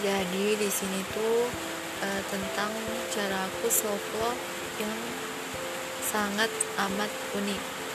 jadi di sini tuh uh, tentang cara aku self yang sangat amat unik.